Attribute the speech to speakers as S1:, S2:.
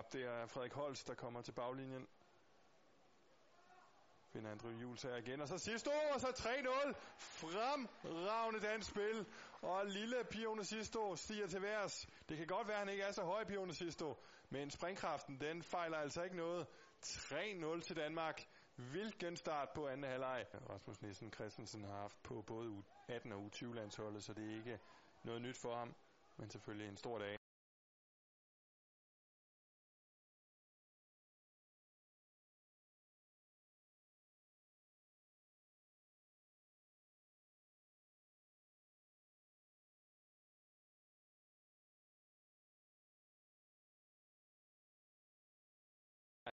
S1: skarp. Det er Frederik Holst, der kommer til baglinjen. Finder Andrew her igen, og så sidste år, og så 3-0. Fremragende dansk spil. Og lille Pione Sisto stiger til værs. Det kan godt være, at han ikke er så høj, Pione Sisto. Men springkraften, den fejler altså ikke noget. 3-0 til Danmark. Hvilken start på anden halvleg. Rasmus Nielsen Christensen har haft på både U18 og U20-landsholdet, så det er ikke noget nyt for ham. Men selvfølgelig en stor dag.